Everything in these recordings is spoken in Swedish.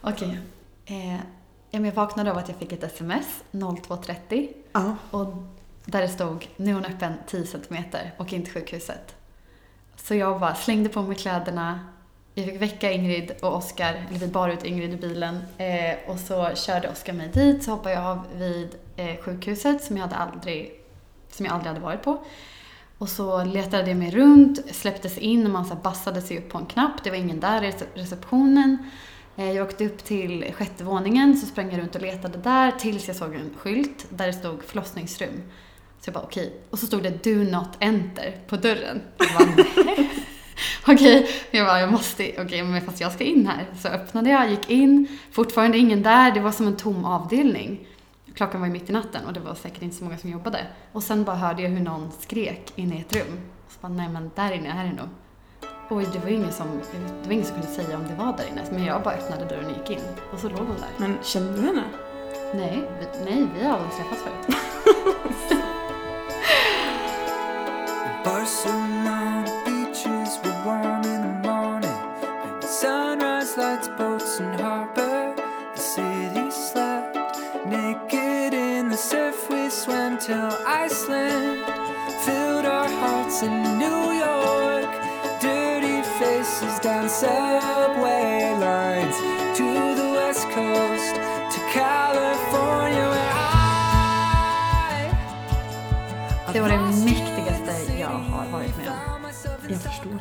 Okej. Eh, ja, men jag vaknade av att jag fick ett sms 02.30 Ja. och där det stod nu är hon öppen 10 centimeter och inte sjukhuset. Så jag bara slängde på mig kläderna. Jag fick väcka Ingrid och Oskar, eller vi bar ut Ingrid i bilen. Eh, och så körde Oskar mig dit, så hoppade jag av vid eh, sjukhuset som jag, hade aldrig, som jag aldrig hade varit på. Och så letade jag mig runt, släpptes in och man så bassade sig upp på en knapp. Det var ingen där i rece- receptionen. Eh, jag åkte upp till sjätte våningen, så sprang jag runt och letade där tills jag såg en skylt där det stod förlossningsrum. Så jag bara okej. Och så stod det Do not enter på dörren. Jag bara, Okej, jag bara jag måste, okej men fast jag ska in här. Så öppnade jag, gick in, fortfarande ingen där, det var som en tom avdelning. Klockan var ju mitt i natten och det var säkert inte så många som jobbade. Och sen bara hörde jag hur någon skrek inne i ett rum. Så bara, nej men där inne är det nog. Och det var ju ingen som, det var ingen som kunde säga om det var där inne. Men jag bara öppnade dörren och gick in. Och så låg hon där. Men kände du henne? Nej, vi, nej, vi har aldrig träffats förut. Barcelona beaches were warm in the down subway lines to the west coast, to California, where I. Det var det mäktigaste jag har varit med om. Jag förstår.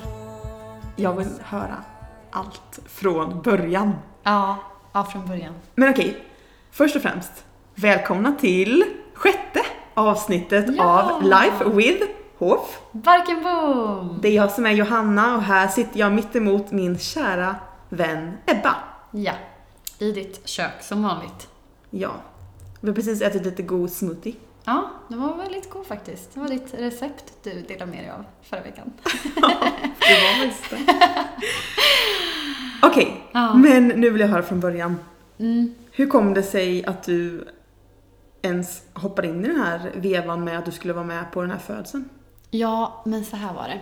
Jag vill höra allt från början. Ja, ja från början. Men okej, först och främst, välkomna till sjätte avsnittet Ja! av Life with Hof. Barkenboom! Det är jag som är Johanna och här sitter jag mitt emot min kära vän Ebba. Ja, i ditt kök som vanligt. Ja, vi har precis ätit lite god smoothie. Ja, det var väldigt god faktiskt. Det var ditt recept du delade med dig av förra veckan. Det var visst det. Okej, Ja. men nu vill jag höra från början. Mm. Hur kom det sig att du ens hoppade in i den här vevan med att du skulle vara med på den här födseln? Ja, men så här var det.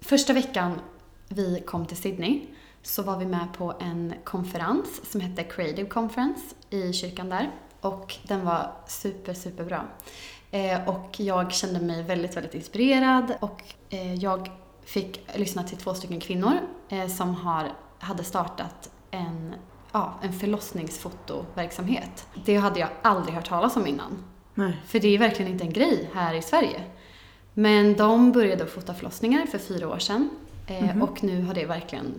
Första veckan vi kom till Sydney så var vi med på en konferens som hette Creative Conference i kyrkan där. Och den var super, superbra. Eh, och jag kände mig väldigt, väldigt inspirerad och eh, jag fick lyssna till två stycken kvinnor eh, som har, hade startat en, ja, en förlossningsfotoverksamhet. Det hade jag aldrig hört talas om innan. Nej. För det är verkligen inte en grej här i Sverige. Men de började fota förlossningar för fyra år sedan. Eh, Mhm. Och nu har det verkligen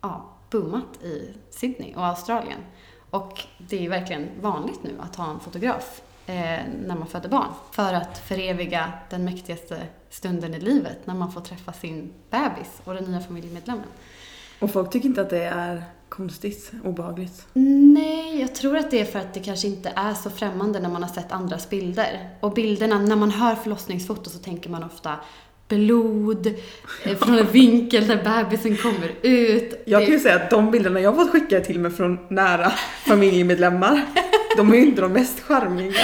ja, boomat i Sydney och Australien. Och det är verkligen vanligt nu att ha en fotograf eh, när man föder barn. För att föreviga den mäktigaste stunden i livet när man får träffa sin bebis och den nya familjemedlemmen. Och folk tycker inte att det är konstigt, obehagligt. Nej, jag tror att det är för att det kanske inte är så främmande när man har sett andras bilder. Och bilderna, när man hör förlossningsfoto så tänker man ofta blod, eh, från en vinkel där bebisen kommer ut. Jag kan ju säga att de bilderna jag fått skickade till mig från nära familjemedlemmar, de är ju inte de mest charmiga.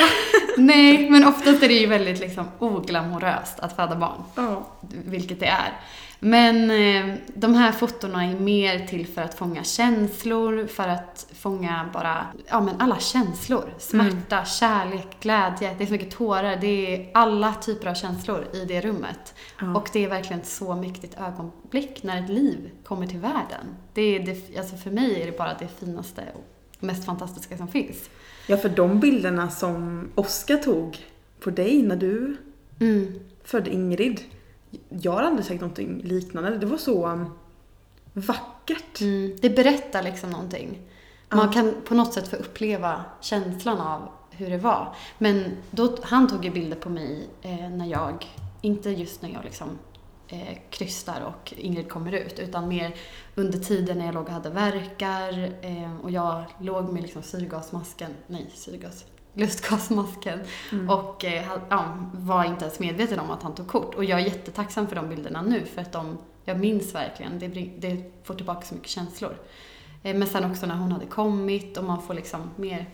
Nej, men oftast är det ju väldigt liksom oglamoröst att föda barn. Ja. vilket det är. Men eh, de här fotona är mer till för att fånga känslor, för att fånga bara, ja men alla känslor. Smärta, kärlek, glädje, det är så mycket tårar, det är alla typer av känslor i det rummet. Ja. Och det är verkligen ett så mäktigt ögonblick när ett liv kommer till världen. Det är det, alltså för mig är det bara det finaste och mest fantastiska som finns. ja, för de bilderna som Oskar tog på dig när du Mm. födde Ingrid, jag har aldrig sett någonting liknande. Det var så um, vackert. Mm, det berättar liksom någonting. Man Ja. kan på något sätt få uppleva känslan av hur det var. Men då, han tog ju bilder på mig eh, när jag, inte just när jag liksom eh, krystar och Ingrid kommer ut, utan mer under tiden när jag låg och hade verkar eh, och jag låg med liksom syrgasmasken, nej syrgas, lustgasmasken Mm. och eh, ja, var inte ens medveten om att han tog kort. Och jag är jättetacksam för de bilderna nu för att de, jag minns verkligen, det, bring, det får tillbaka så mycket känslor. Eh, men sen också när hon hade kommit och man får liksom mer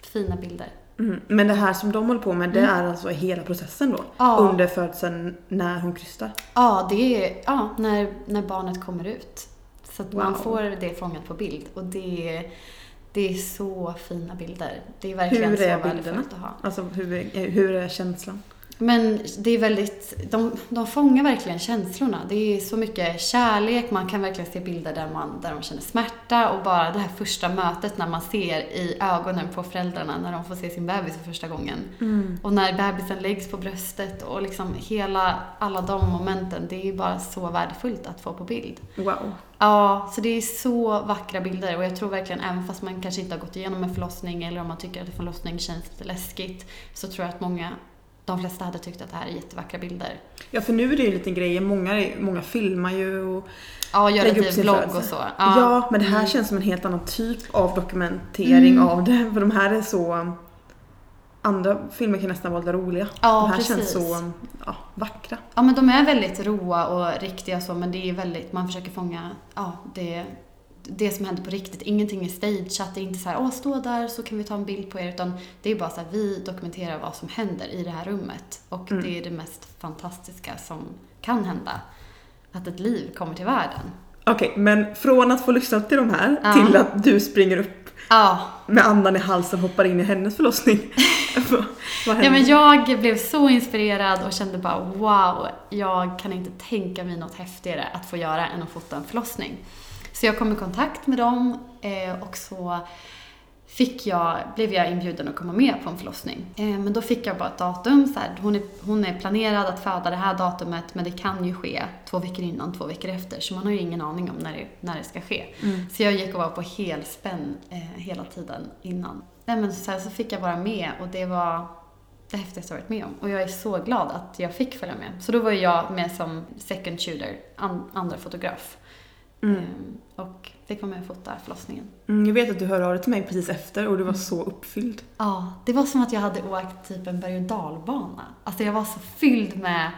fina bilder. Mm. Men det här som de håller på med, det Mm. är alltså hela processen då? Ja. Under födseln, när hon krystar? Ja, det är ja, när, när barnet kommer ut. Så att man Wow. får det fångat på bild och det, det är så fina bilder. Det är verkligen Hur så är bilderna? värdefullt att ha. Alltså hur är, hur är känslan? Men det är väldigt, de, de fångar verkligen känslorna. Det är så mycket kärlek, man kan verkligen se bilder där, man, där de känner smärta och bara det här första mötet när man ser i ögonen på föräldrarna när de får se sin bebis för första gången. Och när bebisen läggs på bröstet och liksom hela, alla de momenten, det är ju bara så värdefullt att få på bild. Wow. Ja, så det är så vackra bilder och jag tror verkligen även fast man kanske inte har gått igenom en förlossning eller om man tycker att en förlossning känns lite läskigt så tror jag att många, de flesta hade tyckt att det här är jättevackra bilder. Ja för nu är det ju en liten grej, många, många filmar ju och Ja, lägger upp typ vlogg och så. Ja, men det här Mm. känns som en helt annan typ av dokumentering Mm. av det. För de här är så... Andra filmer kan nästan vara roliga. Ja, de här precis. känns så ja, vackra. Ja, men de är väldigt roa och riktiga och så, men det är väldigt, man försöker fånga, ja, det, det som händer på riktigt. Ingenting är stageat, det är inte så här, åh, stå där så kan vi ta en bild på er, utan det är bara så här, vi dokumenterar vad som händer i det här rummet. Och Mm. det är det mest fantastiska som kan hända. Att ett liv kommer till världen. Okej, men från att få lyssna till de här Ja. till att du springer upp Ja, med andan i halsen och hoppar in i hennes förlossning. vad, händer? Ja, men jag blev så inspirerad och kände bara wow, jag kan inte tänka mig något häftigare att få göra än att fota en förlossning. Så jag kom i kontakt med dem eh, och så fick jag, blev jag inbjuden att komma med på en förlossning. Eh, men då fick jag bara ett datum, så här, hon, är, hon är planerad att föda det här datumet men det kan ju ske två veckor innan, två veckor efter så man har ju ingen aning om när det, när det ska ske. Mm. Så jag gick och var på helspänn eh, hela tiden innan. Nej, men så, här, så fick jag vara med och det var det häftigaste jag varit med om. Och jag är så glad att jag fick följa med. Så då var jag med som second shooter, an, andra fotograf. Mm. Ehm, och fick vara med och fota förlossningen. Mm, jag vet att du hörde av dig till mig precis efter och du Mm. var så uppfylld. Ja, det var som att jag hade åkt typ en berg och dalbana. Alltså jag var så fylld med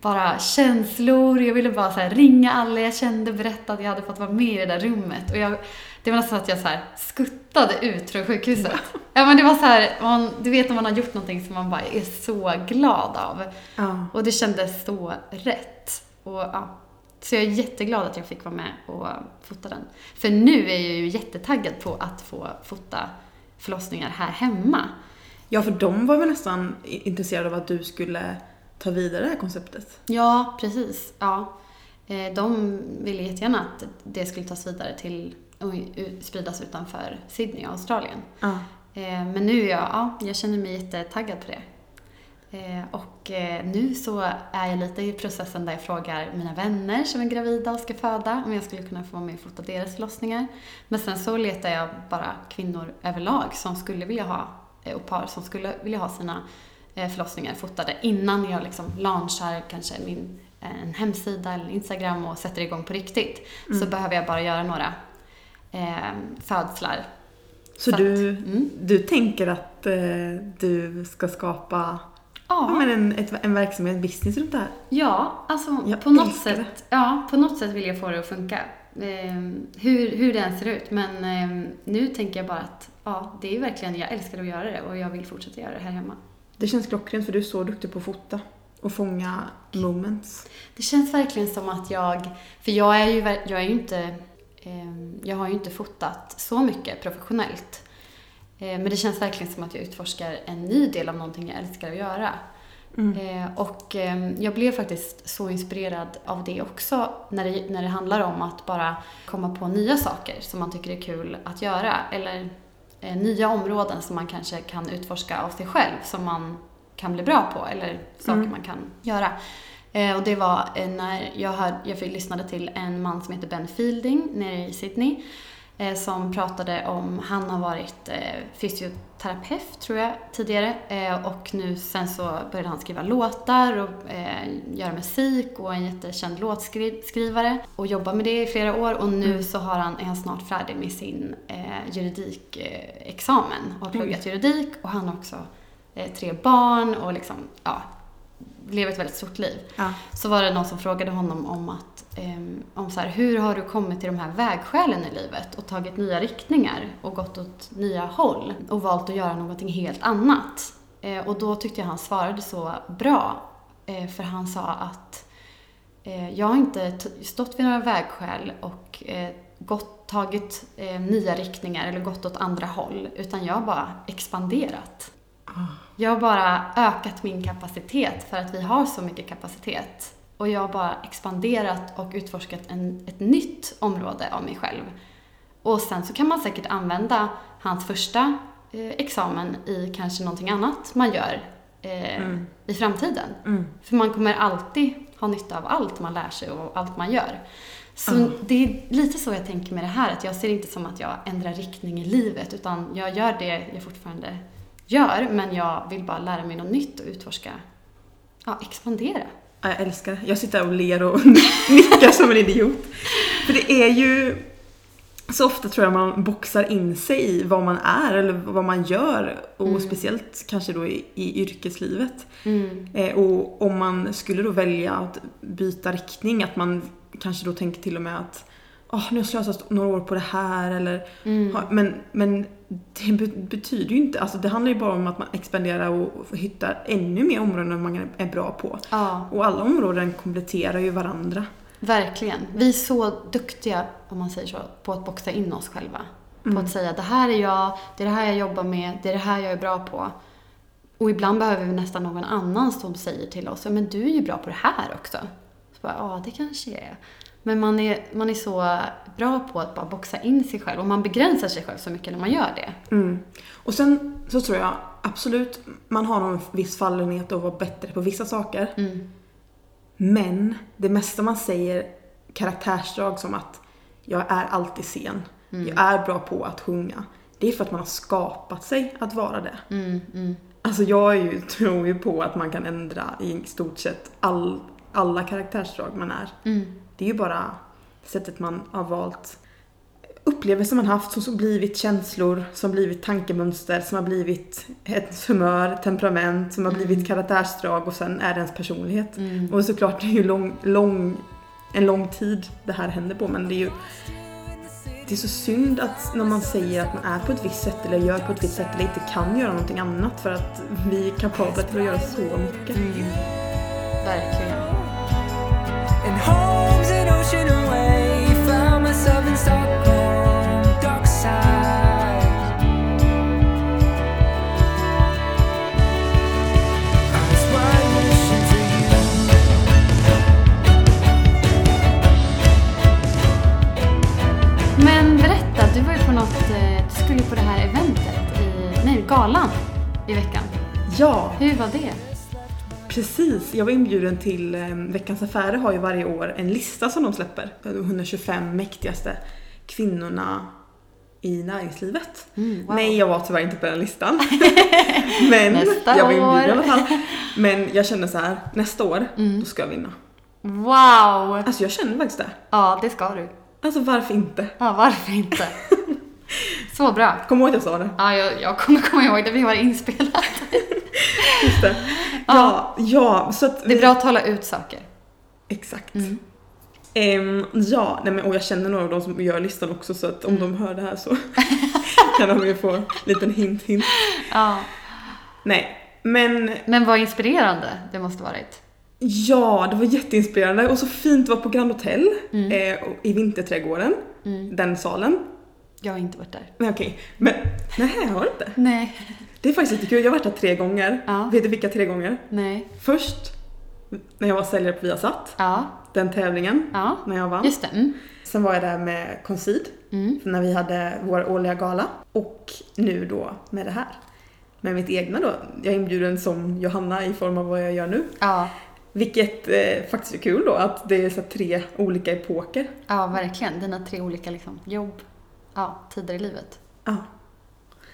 bara känslor. Jag ville bara så ringa alla jag kände, berätta att jag hade fått vara med i det där rummet. Och jag, det var nästan att jag så skuttade ut från sjukhuset. Ja men det var så här, man, du vet när man har gjort någonting som man bara är så glad av. Ja. Och det kändes så rätt. Och, ja. Så jag är jätteglad att jag fick vara med och fota den. För nu är jag ju jättetaggad på att få fota förlossningar här hemma. ja, för de var väl nästan intresserade av att du skulle ta vidare det här konceptet. Ja, precis. Ja. Eh, De ville jättegärna att det skulle tas vidare till och spridas utanför Sydney, Australien. Ja. Eh, Men nu är jag, ja, jag känner mig jättetaggad på det. Eh, Och eh, nu så är jag lite i processen där jag frågar mina vänner som är gravida och ska föda om jag skulle kunna få vara med och fota deras förlossningar. Men sen så letar jag bara kvinnor överlag som skulle vilja ha, eh, och par som skulle vilja ha sina förlossningar fotade innan jag liksom launchar kanske min, en hemsida eller Instagram och sätter igång på riktigt. Så behöver jag bara göra några eh, födslar. Så, Så att- du, Mm. du tänker att eh, du ska skapa ja. Men en, ett, en verksamhet, en business runt det här? Ja, alltså Jag på något, sätt, ja, på något sätt vill jag få det att funka. Ehm, hur, hur det än ser ut. Men ehm, nu tänker jag bara att ja, det är verkligen, jag älskar att göra det och jag vill fortsätta göra det här hemma. Det känns klockrent för du är så duktig på att fota och fånga moments. Det känns verkligen som att jag, för jag är ju, jag är ju inte, ehm, jag har ju inte fotat så mycket professionellt. Eh, men det känns verkligen som att jag utforskar en ny del av någonting jag älskar att göra. Mm. Eh, och eh, jag blev faktiskt så inspirerad av det också när det, när det handlar om att bara komma på nya saker som man tycker är kul att göra. Eller eh, nya områden som man kanske kan utforska av sig själv som man kan bli bra på eller saker Mm. man kan göra. Och det var när jag, hör, jag lyssnade till en man som heter Ben Fielding nere i Sydney som pratade om, han har varit eh, fysioterapeut tror jag tidigare eh, och nu sen så började han skriva låtar och eh, göra musik och en jättekänd låtskrivare och jobba med det i flera år. Och nu så har han, är han snart färdig med sin eh, juridikexamen och har pluggat juridik. Och han har också eh, tre barn och liksom, ja, lever ett väldigt stort liv. Ja. så var det någon som frågade honom om att om så här, hur har du kommit till de här vägskälen i livet och tagit nya riktningar och gått åt nya håll och valt att göra någonting helt annat? Eh, och då tyckte jag han svarade så bra, eh, för han sa att eh, jag har inte stått vid några vägskäl och gått, tagit nya riktningar eller gått åt andra håll, utan jag har bara expanderat. Jag har bara ökat min kapacitet för att vi har så mycket kapacitet. Och jag har bara expanderat och utforskat en, ett nytt område av mig själv. Och sen så kan man säkert använda hans första eh, examen i kanske någonting annat man gör eh, Mm. i framtiden. Mm. För man kommer alltid ha nytta av allt man lär sig och allt man gör. Så Ja. det är lite så jag tänker med det här, att jag ser inte som att jag ändrar riktning i livet, utan jag gör det jag fortfarande gör, men jag vill bara lära mig något nytt och utforska, ja, expandera. Ja, Jag älskar det. Jag sitter och ler och nickar som en idiot. För det är ju så ofta tror jag man boxar in sig i vad man är eller vad man gör och Mm. speciellt kanske då i, i yrkeslivet. Mm. Eh, och om man skulle då välja att byta riktning, att man kanske då tänker till och med att Åh, nu har jag slösat några år på det här eller Mm. ha- men, men det be- betyder ju inte, alltså det handlar ju bara om att man expanderar och hittar ännu mer områden man är- bra på. Ja, Och alla områden kompletterar ju varandra. verkligen. Vi är så duktiga, om man säger så, på att boxa in oss själva. På Mm. att säga det här är jag, det är det här jag jobbar med, det är det här jag är bra på. Och ibland behöver vi nästan någon annan som säger till oss, "Ja, men du är ju bra på det här också. Så bara, ja det kanske jag är. Men man är, man är så bra på att bara boxa in sig själv och man begränsar sig själv så mycket när man gör det. Mm. Och sen så tror jag absolut man har någon viss fallenhet att vara bättre på vissa saker. Mm. Men det mesta man säger karaktärsdrag som att jag är alltid sen, Mm. jag är bra på att sjunga. Det är för att man har skapat sig att vara det. Mm, mm. Alltså jag ju, tror ju på att man kan ändra i stort sett all, alla karaktärsdrag man är. Mm. Det är ju bara sättet man har valt upplevelser man haft som, blivit känslor, som blivit tankemönster, som har blivit ett humör, temperament, som har blivit karaktärsdrag och sen är det ens personlighet. Mm. Och såklart det är ju lång, lång, en lång tid det här händer på men det är ju det är så synd att när man säger att man är på ett visst sätt eller gör på ett visst sätt eller inte kan göra någonting annat för att vi är kapabla till att göra så mycket. Mm. Verkligen. Galan i veckan. Ja, Hur var det? Precis, jag var inbjuden till eh, Veckans Affärer har ju varje år en lista som de släpper. De 125 mäktigaste kvinnorna i näringslivet. Mm, wow. Nej, jag var tyvärr inte på den listan. Men Nästa jag var inbjuden i alla fall. Men jag kände så här, nästa år, Mm. då ska jag vinna. Wow! Alltså jag känner faktiskt det. Ja, det ska du. Alltså varför inte? Ja, varför inte? Så bra. Kom ihåg att jag sa det. Ja, jag, jag kommer komma ihåg det, vi har inspelat. Just det. Ja, ja, så att... Det är bra att tala ut saker. Exakt. Mm. Ehm, ja, nej men, och jag känner några av dem som gör listan också så att om de hör det här så kan de ju få en liten hint hint. Ja. Nej, men Men vad inspirerande det måste varit. ja, det var jätteinspirerande och så fint att vara på Grand Hotel Mm. eh, i Vinterträdgården, Mm. den salen. Jag har inte varit där. Nej okej, men nej jag har inte. Nej. Det är faktiskt lite kul, jag har varit där tre gånger. Ja. Vet du vilka tre gånger? Nej. Först när jag var säljare på Viasat, Ja. den tävlingen, Ja. när jag vann. Just det. Mm. Sen var jag där med Concid, Mm. när vi hade vår årliga gala. Och nu då med det här. Med mitt egna då. Jag är inbjuden som Johanna i form av vad jag gör nu. Ja. Vilket eh, faktiskt är kul då, att det är så här tre olika epoker. ja, verkligen. Dina tre olika liksom, jobb, ja, tider i livet. Ja,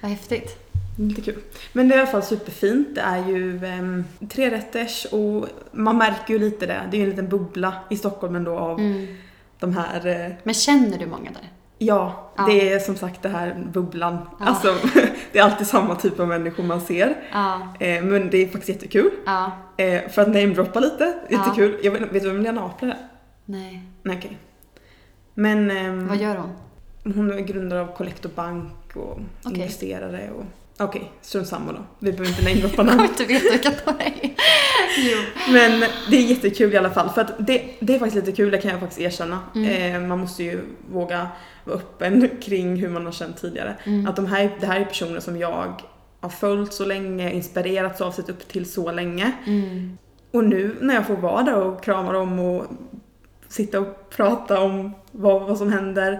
Vad häftigt. lite kul. Men det är i alla fall superfint. Det är ju eh, trerätters och man märker ju lite det. Det är ju en liten bubbla i Stockholm ändå av Mm. de här eh, Men känner du många där? Ja, Ja. det är som sagt det här bubblan. Ja. Alltså, det är alltid samma typ av människor man ser. Ja. Eh, men det är faktiskt jättekul. Ja. Eh, för att namedroppa lite, jättekul. Jag vet, vet du vem Lena Apler är? Nej. Nej okej. Men ehm, Vad gör hon? Hon är grundare av Collector Bank och Okej. investerare och Okej, strunt samma då. Vi behöver inte Jag kommer namn. inte veta vilka de är. Jo. Men det är jättekul i alla fall. För att det, det är faktiskt lite kul, det kan jag faktiskt erkänna. Mm. Eh, man måste ju våga vara öppen kring hur man har känt tidigare. Mm. Att de här, det här är personer som jag har följt så länge, inspirerats av, sett upp till så länge. Mm. Och nu när jag får vara där och krama dem och sitta och prata om vad, vad som händer.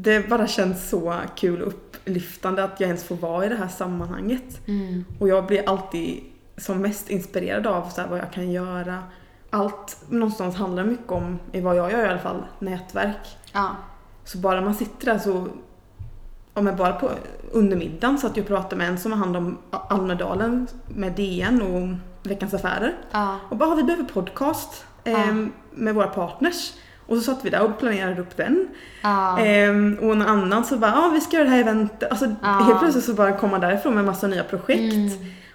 Det bara känns så kul och upplyftande att jag ens får vara i det här sammanhanget. Mm. Och jag blir alltid som mest inspirerad av så vad jag kan göra. Allt någonstans handlar mycket om, i vad jag gör i alla fall, nätverk. Ja. Så bara man sitter där så, om jag bara på under middagen satt jag och pratade med en som har hand om Almedalen med DN och Veckans Affärer. Ja. Och bara, "Ah, vi behöver podcast eh, Ja. med våra partners. Och så satt vi där och planerade upp den. Ja. Ehm, och en annan så bara, ja ah, vi ska göra det här eventet. Alltså Ja. helt plötsligt så bara komma därifrån med massa nya projekt. Mm.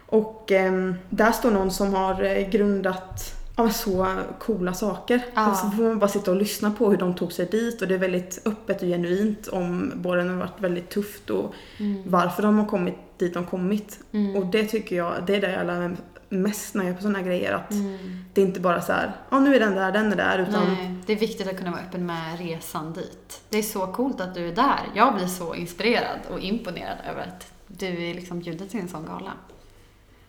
Och ehm, där står någon som har eh, grundat ja, så coola saker. Ja. Och så får man bara sitta och lyssna på hur de tog sig dit och det är väldigt öppet och genuint om både har varit väldigt tufft och Mm. varför de har kommit dit de kommit. Mm. Och det tycker jag, det är det jag lär mig mest när jag är på sådana här grejer. Att Mm. det är inte bara så här, ja nu är den där, den är där. Utan Nej, det är viktigt att kunna vara öppen med resan dit. Det är så coolt att du är där. Jag blir så inspirerad och imponerad över att du är liksom bjuden till en sån gala.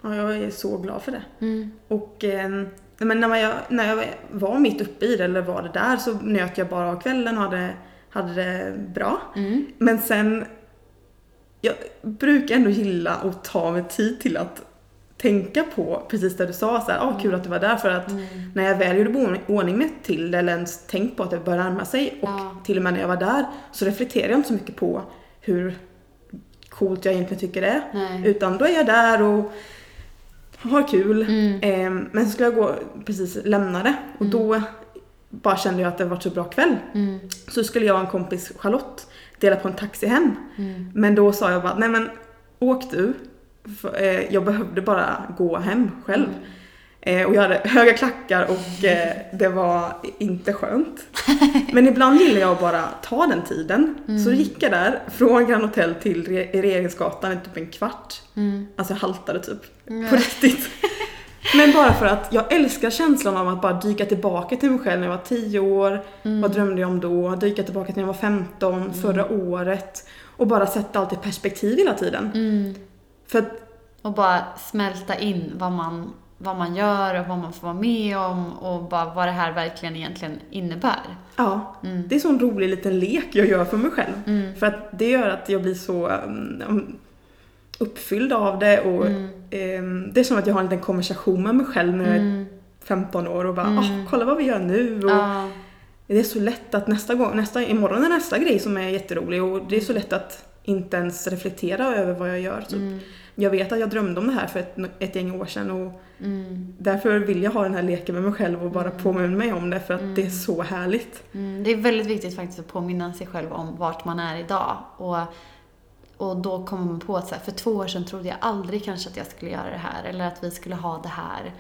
ja, jag är så glad för det. Mm. Och eh, men när, jag, när jag var mitt uppe i det, eller var det där, så njöt jag bara av kvällen och hade, hade det bra. Mm. Men sen, jag brukar ändå gilla att ta mig tid till att tänka på precis det du sa, så här, ah, kul att du var där för att Mm. när jag väl gjorde ordning mig till det eller ens tänkt på att det började närma sig och Ja. till och med när jag var där så reflekterade jag inte så mycket på hur coolt jag egentligen tycker det är. Nej. Utan då är jag där och har kul. Mm. Ehm, men så skulle jag gå precis lämna det och då bara kände jag att det var så bra kväll. Mm. Så skulle jag och en kompis, Charlotte, dela på en taxi hem. Mm. Men då sa jag bara, nej men åk du. För, eh, jag behövde bara gå hem själv. Mm. Eh, och jag hade höga klackar och eh, det var inte skönt. Men ibland gillar jag bara ta den tiden. Så Mm. då gick jag där från Grand Hotel till Re- Regeringsgatan i typ en kvart. Mm. Alltså jag haltade typ. Mm. På riktigt. Men bara för att jag älskar känslan av att bara dyka tillbaka till mig själv när jag var 10 år. Mm. Vad drömde jag om då? Dyka tillbaka till när jag var 15, förra året. Och bara sätta allt i perspektiv hela tiden. Mm. För att, Och bara smälta in vad man, vad man gör och vad man får vara med om och bara vad det här verkligen egentligen innebär. ja. Mm. Det är så en rolig liten lek jag gör för mig själv. Mm. För att det gör att jag blir så um, uppfylld av det och Mm. ehm, det är som att jag har en liten konversation med mig själv när jag är Mm. 15 år och bara Mm. "Åh, kolla vad vi gör nu och Ja. det är så lätt att nästa gång, nästa, imorgon är nästa grej som är jätterolig och det är så lätt att inte ens reflektera över vad jag gör. Typ. Mm. Jag vet att jag drömde om det här för ett, ett gäng år sedan och Mm. därför vill jag ha den här leken med mig själv och bara Mm. påminna mig om det för att Mm. det är så härligt. Mm, det är väldigt viktigt faktiskt att påminna sig själv om vart man är idag. Och, och då kommer man på att så här, för två år sedan trodde jag aldrig kanske att jag skulle göra det här eller att vi skulle ha det här.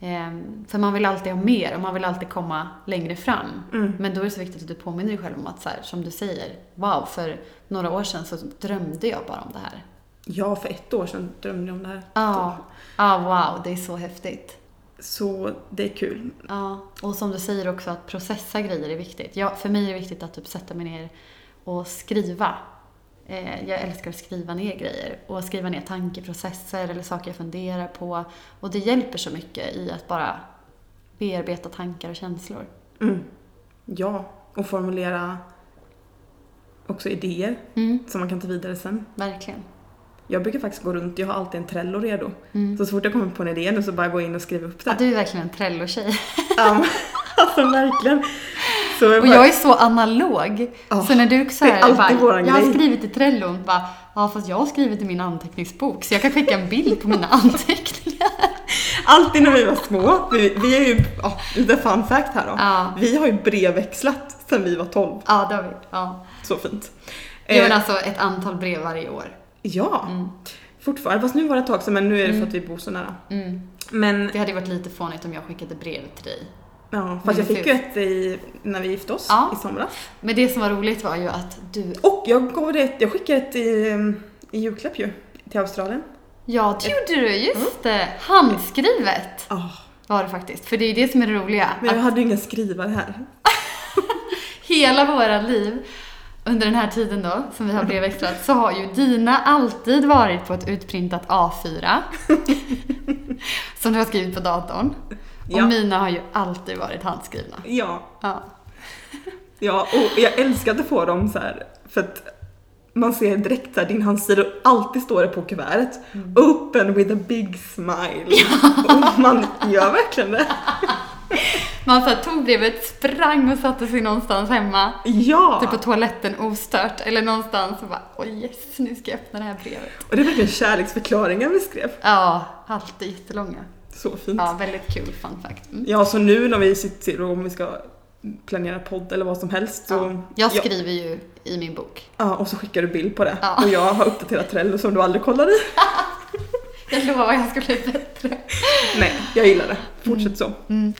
Ehm, för man vill alltid ha mer och man vill alltid komma längre fram. Mm. Men då är det så viktigt att du påminner dig själv om att så här, som du säger, wow, för några år sedan så drömde jag bara om det här. Ja, för ett år sedan drömde jag om det här. Ja, ja wow, det är så häftigt. Så det är kul. Ja, och som du säger också att processa grejer är viktigt. Ja, för mig är det viktigt att typ sätta mig ner och skriva. Eh, jag älskar att skriva ner grejer och skriva ner tankeprocesser eller saker jag funderar på. Och det hjälper så mycket i att bara bearbeta tankar och känslor. Mm. Ja, och formulera också idéer Mm, som man kan ta vidare sen. verkligen. Jag brukar faktiskt gå runt, jag har alltid en Trello redo. Mm. Så, så fort jag kommer på en idé nu så bara gå in och skriva upp Ja, det. du är verkligen en Trello-tjej. Ja, alltså verkligen. Så jag Och bara, jag är så analog. Ja, så när du så det är här, alltid bara, jag har grej." skrivit i Trellon, bara, ja fast jag har skrivit i min anteckningsbok så jag kan skicka en bild på mina anteckningar. alltid när vi var små, vi, vi är ju, ja, lite fun fact här då. Ja, Vi har ju brevväxlat sedan vi var 12. ja det har vi. Ja. Så fint. Jo men Eh, alltså ett antal brev varje år. Ja, Mm. fortfarande. Fast nu var det ett tag sedan men nu är det Mm. för att vi bor så nära. Mm. Men Det hade ju varit lite fånigt om jag skickade brev till dig. ja, fast jag Men fick ju ett i, när vi gifte oss Ja. i somras. Men det som var roligt var ju att du... Och jag gav det jag skickade ett i, i julklapp ju. till Australien. Ja, det gjorde du. Just det. Handskrivet Ah, var det faktiskt. För det är ju det som är det roliga. men jag Att hade ju ingen skrivare här. hela våra liv under den här tiden då, som vi har brevväxlat, så har ju dina alltid varit på ett utprintat A4. som du har skrivit på datorn. Ja. Och mina har ju alltid varit handskrivna. Ja, Ja. ja, och jag älskar att få dem så här för att man ser direkt här, din handstil och alltid står det på kuvertet. Open with a big smile. Och man gör verkligen det. Man så tog brevet, sprang och satte sig någonstans hemma. Ja! Typ på toaletten ostört eller någonstans och bara oj yes, nu ska jag öppna det här brevet. Och det är verkligen kärleksförklaringar vi skrev. Ja, alltid jättelånga. Så fint. Ja, väldigt kul fun fact. Mm. Ja, så nu när vi sitter och om vi ska planera podd eller vad som helst så... Ja. Jag skriver ju i min bok. Ja, och så skickar du bild på det. Ja. Och jag har uppdaterat Trello som du aldrig kollar i. Jag lovar jag ska bli bättre. Nej, jag gillar det. Fortsätt så. Mm.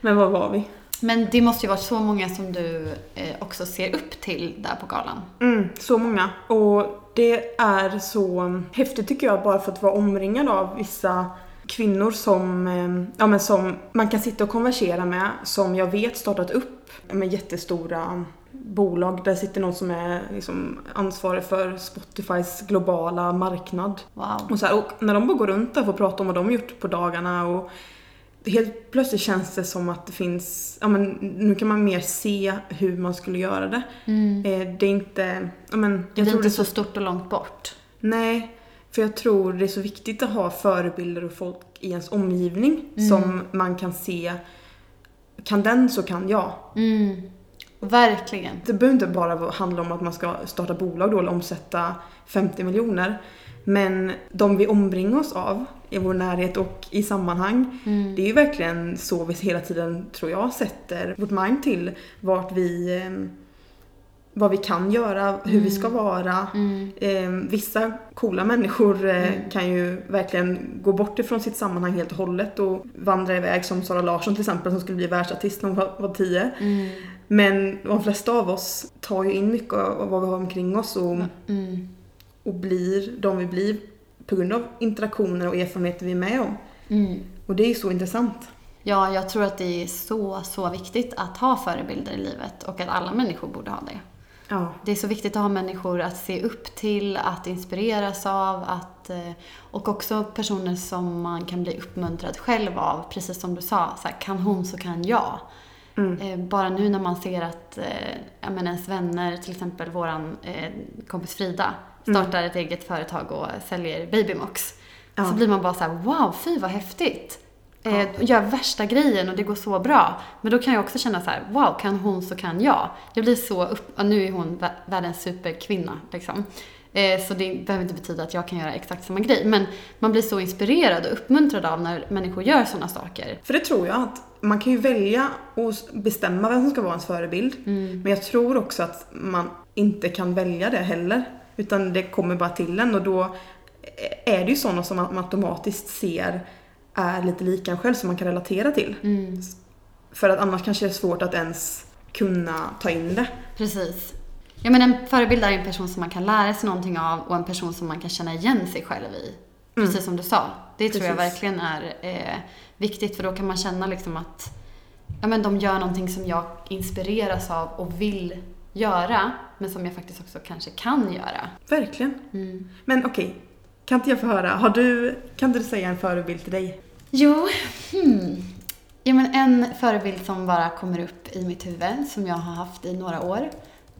Men vad var vi? Men det måste ju vara så många som du eh, också ser upp till där på galan. Mm, så många. Och det är så häftigt tycker jag bara för att vara omringad av vissa kvinnor som, eh, ja, men som man kan sitta och konversera med som jag vet startat upp med jättestora bolag. Där sitter någon som är liksom ansvarig för Spotifys globala marknad. Wow. Och, så här, och när de bara går runt där och får prata om vad de har gjort på dagarna och helt plötsligt känns det som att det finns, ja men nu kan man mer se hur man skulle göra det. Mm. Eh, det är inte, ja men Det är tror inte så stort och långt bort. nej. För jag tror det är så viktigt att ha förebilder och folk i ens omgivning som man kan se, kan den så kan jag. Mm. Verkligen. Det behöver inte bara handla om att man ska starta bolag då eller omsätta 50 miljoner. Men de vi omringar oss av i vår närhet och i sammanhang. Mm. Det är ju verkligen så vi hela tiden, tror jag, sätter vårt mind till vart vi eh, vad vi kan göra, hur vi ska vara. Mm. Eh, vissa coola människor eh, kan ju verkligen gå bort ifrån sitt sammanhang helt och hållet och vandra iväg som Sara Larsson till exempel som skulle bli världsartist när hon var, var tio. Mm. Men de flesta av oss tar ju in mycket av vad vi har omkring oss och, Mm. Och blir de vi blir på grund av interaktioner och erfarenheter vi är med om. Mm. Och det är så intressant. Ja, jag tror att det är så, så viktigt att ha förebilder i livet och att alla människor borde ha det. Ja. Det är så viktigt att ha människor att se upp till, att inspireras av, att, eh, och också personer som man kan bli uppmuntrad själv av. Precis som du sa, så här, kan hon så kan jag. Mm. Eh, Bara nu när man ser att eh, ens vänner, till exempel våran eh, kompis Frida, startar ett eget företag och säljer Babymox. Ja. Så blir man bara så här: wow, fy vad häftigt. Eh, gör värsta grejen och det går så bra. Men då kan jag också känna så här: wow, kan hon så kan jag. Jag blir så upp, ja, nu är hon vä- världens superkvinna liksom. Eh, så det behöver inte betyda att jag kan göra exakt samma grej. Men man blir så inspirerad och uppmuntrad av när människor gör sådana saker. För det tror jag att man kan ju välja och bestämma vem som ska vara ens förebild. Mm. Men jag tror också att man inte kan välja det heller. Utan det kommer bara till en och då är det ju sådana som man automatiskt ser är lite lika en själv som man kan relatera till. Mm. För att annars kanske det är svårt att ens kunna ta in det. Precis. Ja, men en förebild är en person som man kan lära sig någonting av och en person som man kan känna igen sig själv i. Precis som du sa. Det tror jag Precis. verkligen är eh, viktigt för då kan man känna liksom att ja, men de gör någonting som jag inspireras av och vill göra men som jag faktiskt också kanske kan göra. Verkligen. Mm. Men okej, kan inte jag få höra, har du, kan inte du säga en förebild till dig? Jo, hmm. ja, men en förebild som bara kommer upp i mitt huvud, som jag har haft i några år,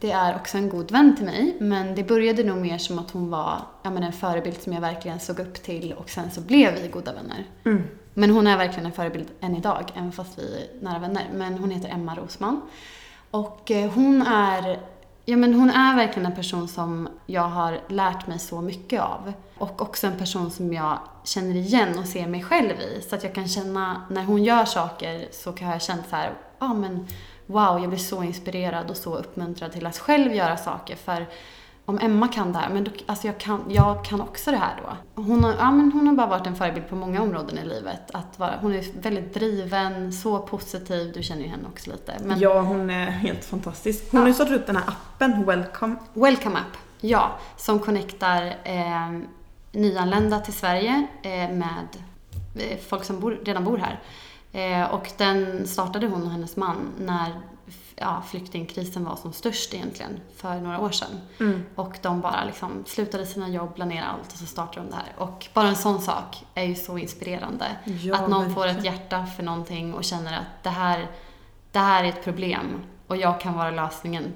det är också en god vän till mig, men det började nog mer som att hon var ja, men en förebild som jag verkligen såg upp till och sen så blev vi goda vänner. Mm. Men hon är verkligen en förebild än idag, även fast vi är nära vänner. Men hon heter Emma Rosman. Och eh, hon är, ja men hon är verkligen en person som jag har lärt mig så mycket av. Och också en person som jag känner igen och ser mig själv i. Så att jag kan känna, när hon gör saker så kan jag känna så här, ja ah, men wow, jag blir så inspirerad och så uppmuntrad till att själv göra saker. För om Emma kan det här, men då, alltså jag, kan, jag kan också det här då. Hon har, ja, men hon har bara varit en förebild på många områden i livet. Att vara, hon är väldigt driven, så positiv, du känner ju henne också lite. Men Ja, hon är helt fantastisk. Hon har ju startat upp den här appen, Welcome. Welcome App, ja, som connectar eh, nyanlända till Sverige eh, med eh, folk som bor, redan bor här. Eh, och den startade hon och hennes man när ja, flyktingkrisen var som störst egentligen för några år sedan. Mm. Och de bara liksom slutade sina jobb, la ner allt och så startade de det här. Och bara en sån sak är ju så inspirerande. Ja, att någon får ett hjärta för någonting och känner att det här, det här är ett problem och jag kan vara lösningen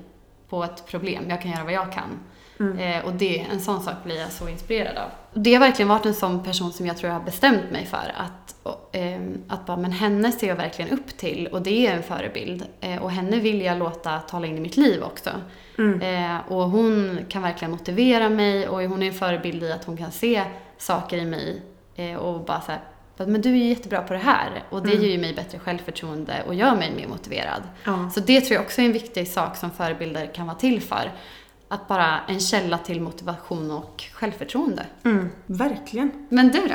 på ett problem. Jag kan göra vad jag kan. Mm. Eh, och det, en sån sak blir jag så inspirerad av. Det har verkligen varit en sån person som jag tror jag har bestämt mig för. Att, och, ehm, att bara, men henne ser jag verkligen upp till och det är en förebild. Eh, och henne vill jag låta tala in i mitt liv också. Mm. Eh, och hon kan verkligen motivera mig och hon är en förebild i att hon kan se saker i mig eh, och bara så här, men du är ju jättebra på det här och det Mm. ger ju mig bättre självförtroende och gör mig mer motiverad. Ja. Så det tror jag också är en viktig sak som förebilder kan vara till för. Att bara en källa till motivation och självförtroende. Mm. Verkligen. Men du då?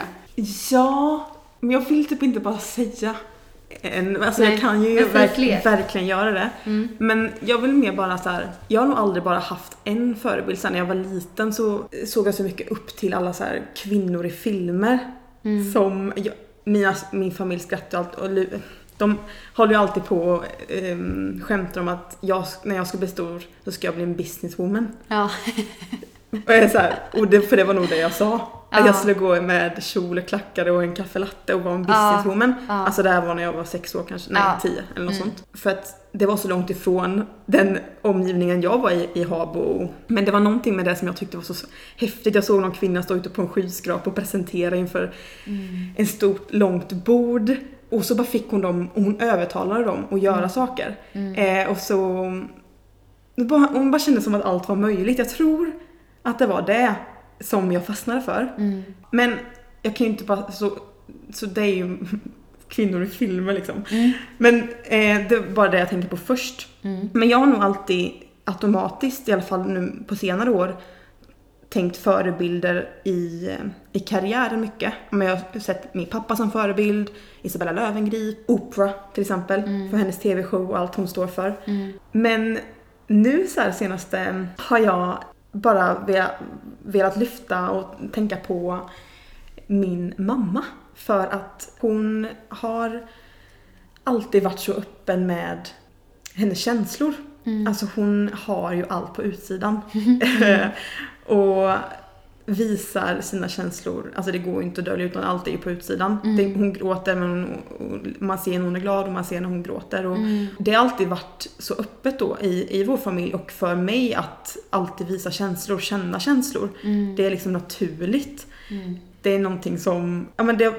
Ja, men jag vill typ inte bara säga en. Alltså Nej, jag kan ju verk, verkligen göra det. Mm. Men jag vill mer bara så här. jag har nog aldrig bara haft en förebild. Sen när jag var liten så såg jag så mycket upp till alla så här kvinnor i filmer. Mm. Som, jag, mina, min familj skrattar alltid och lu- de håller ju alltid på och um, skämtar om att jag, när jag ska bli stor så ska jag bli en businesswoman. Ja. Och, jag är så här, och det, för det var nog det jag sa. Att Ja. jag skulle gå med kjol och klackar och en kaffelatte och vara en Ja. businesswoman. Ja. Alltså det här var när jag var sex år kanske, nej Ja. tio eller något Mm. sånt. För att det var så långt ifrån den omgivningen jag var i, i Habo. Men det var någonting med det som jag tyckte var så häftigt. Jag såg någon kvinna stå ute på en skyskrapa och presentera inför Mm. en stort långt bord. Och så bara fick hon dem, och hon övertalade dem att göra Mm. saker. Mm. Eh, och så... hon bara kände som att allt var möjligt. Jag tror att det var det som jag fastnade för. Mm. Men jag kan ju inte bara... Så, så det är ju kvinnor i filmer liksom. Mm. Men eh, det är bara det jag tänker på först. Mm. Men jag har nog alltid automatiskt, i alla fall nu på senare år, tänkt förebilder i, i karriären mycket. Men jag har sett min pappa som förebild, Isabella Löwengrip, Oprah till exempel, Mm. för hennes TV-show och allt hon står för. Mm. Men nu så här senaste har jag bara velat, velat lyfta och tänka på min mamma. För att hon har alltid varit så öppen med hennes känslor. Mm. Alltså hon har ju allt på utsidan. och visar sina känslor. Alltså det går ju inte att dölja utan allt är ju på utsidan. Mm. Det, hon gråter men hon, man ser när hon är glad och man ser när hon gråter. Och Mm. Det har alltid varit så öppet då i, i vår familj och för mig att alltid visa känslor, känna känslor. Mm. Det är liksom naturligt. Mm. Det är någonting som, ja men det,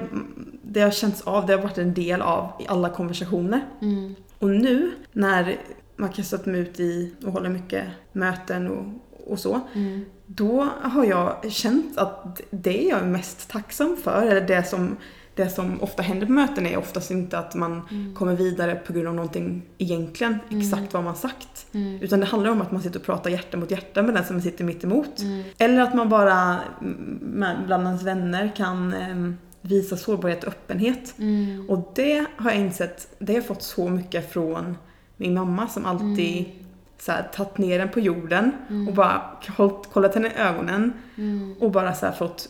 det har känts av, det har varit en del av i alla konversationer. Mm. Och nu när man kastat mig ut i och håller mycket möten och, och så. Mm. Då har jag känt att det är jag mest tacksam för. Eller det som, det som ofta händer på möten är oftast inte att man Mm. kommer vidare på grund av någonting egentligen, exakt vad man sagt. Mm. Utan det handlar om att man sitter och pratar hjärta mot hjärta med den som sitter mitt emot. Mm. Eller att man bara mm, bland ens vänner kan em, visa sårbarhet och öppenhet. Mm. Och det har jag insett, det har jag fått så mycket från min mamma som alltid så här, tagit ner den på jorden Mm. och bara hållit, kollat henne i ögonen Mm. och bara så här, fått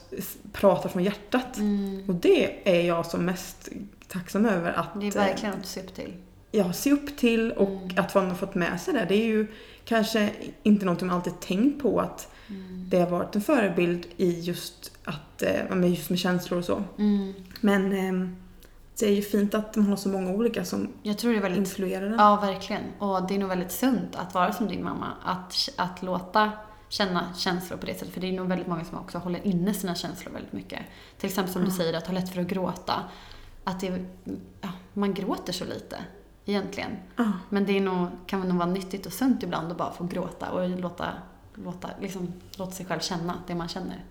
prata från hjärtat. Mm. Och det är jag som mest tacksam över att Det är eh, verkligen något att se upp till. jag ser upp till och Mm. att man har fått med sig det. Det är ju kanske inte någonting man alltid tänkt på att Mm. det har varit en förebild i just att, eh, just med känslor och så. Mm. Men ehm, det är ju fint att man har så många olika som Jag tror det är väldigt influerar en. Ja, verkligen. Och det är nog väldigt sunt att vara som din mamma. Att, att låta känna känslor på det sättet. För det är nog väldigt många som också håller inne sina känslor väldigt mycket. Till exempel som du Ja. säger, att ha lätt för att gråta. Att det, ja, man gråter så lite egentligen. Ja. Men det är nog, kan nog vara nyttigt och sunt ibland att bara få gråta och låta, låta, liksom, låta sig själv känna det man känner.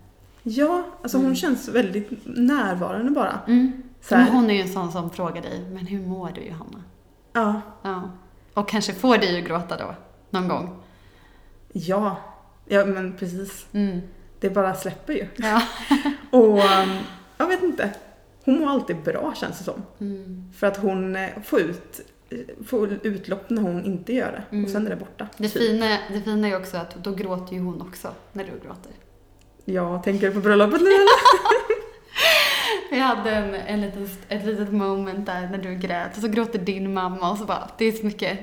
Ja, alltså hon Mm. känns väldigt närvarande bara. Mm. Så Men hon är ju en sån som frågar dig, men hur mår du Johanna? ja, Ja. Och kanske får dig att gråta då, någon gång. ja, ja men precis. Mm. Det bara släpper ju. Ja. Och um, jag vet inte. Hon mår alltid bra känns det som. Mm. För att hon eh, får ut eh, får utlopp när hon inte gör det. Mm. Och sen är det borta. Det, typ. fina, det fina är också att då gråter ju hon också när du gråter. Ja, tänker du på bröllopet nu? Vi hade en, en liten, ett litet moment där när du grät och så gråter din mamma och så bara, det är så mycket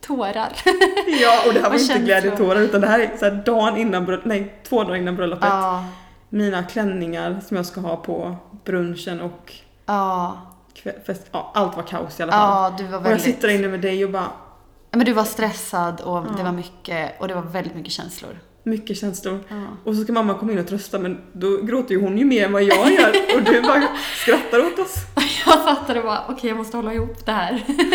tårar. Ja, och det här var inte glädjetårar utan det här är så här dagen innan bröllopet, nej två dagar innan bröllopet. Ja, Mina klänningar som jag ska ha på brunchen och ja, fest, ja, allt var kaos i alla fall. ja, du var och jag väldigt... sitter där inne med dig och bara, Men du var stressad och Ja. det var mycket, och det var väldigt mycket känslor. Mycket känslor. Ja. Och så ska mamma komma in och trösta men då gråter ju hon ju mer än vad jag gör och du bara skrattar åt oss. Jag fattade bara, okej jag måste hålla ihop det här.